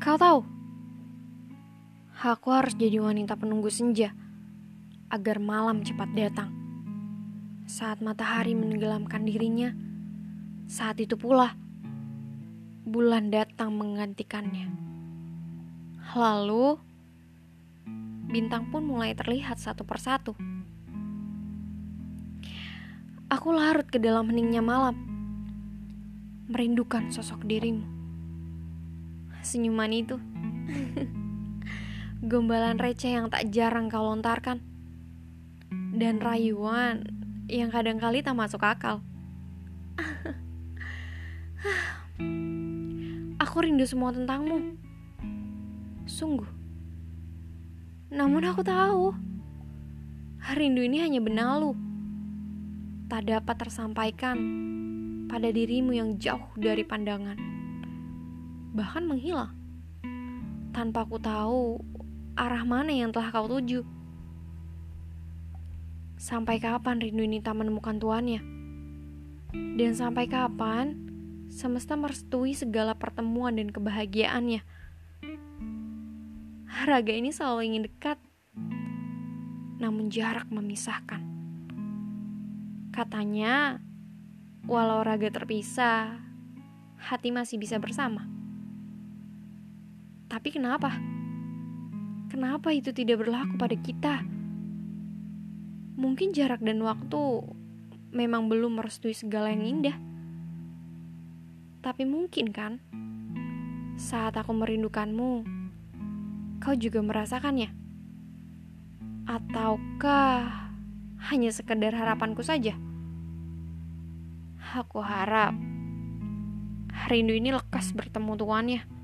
Kau tahu, aku harus jadi wanita penunggu senja agar malam cepat datang. Saat matahari menenggelamkan dirinya, saat itu pula bulan datang menggantikannya. Lalu, bintang pun mulai terlihat satu persatu. Aku larut ke dalam heningnya malam, merindukan sosok dirimu. Senyuman itu, gombalan receh yang tak jarang kau lontarkan, dan rayuan yang kadang kali tak masuk akal. Aku rindu semua tentangmu. Sungguh. Namun aku tahu, rindu ini hanya benalu tak dapat tersampaikan pada dirimu yang jauh dari pandangan, bahkan menghilang tanpa ku tahu arah mana yang telah kau tuju. Sampai kapan rindu ini tak menemukan tuannya? Dan sampai kapan semesta merestui segala pertemuan dan kebahagiaannya? Raga ini selalu ingin dekat, namun jarak memisahkan. Katanya, walau raga terpisah, hati masih bisa bersama. Tapi kenapa? Kenapa itu tidak berlaku pada kita? Mungkin jarak dan waktu memang belum merestui segala yang indah. Tapi mungkin kan, saat aku merindukanmu, kau juga merasakannya. Ataukah hanya sekedar harapanku saja. Aku harap rindu ini lekas bertemu tuannya.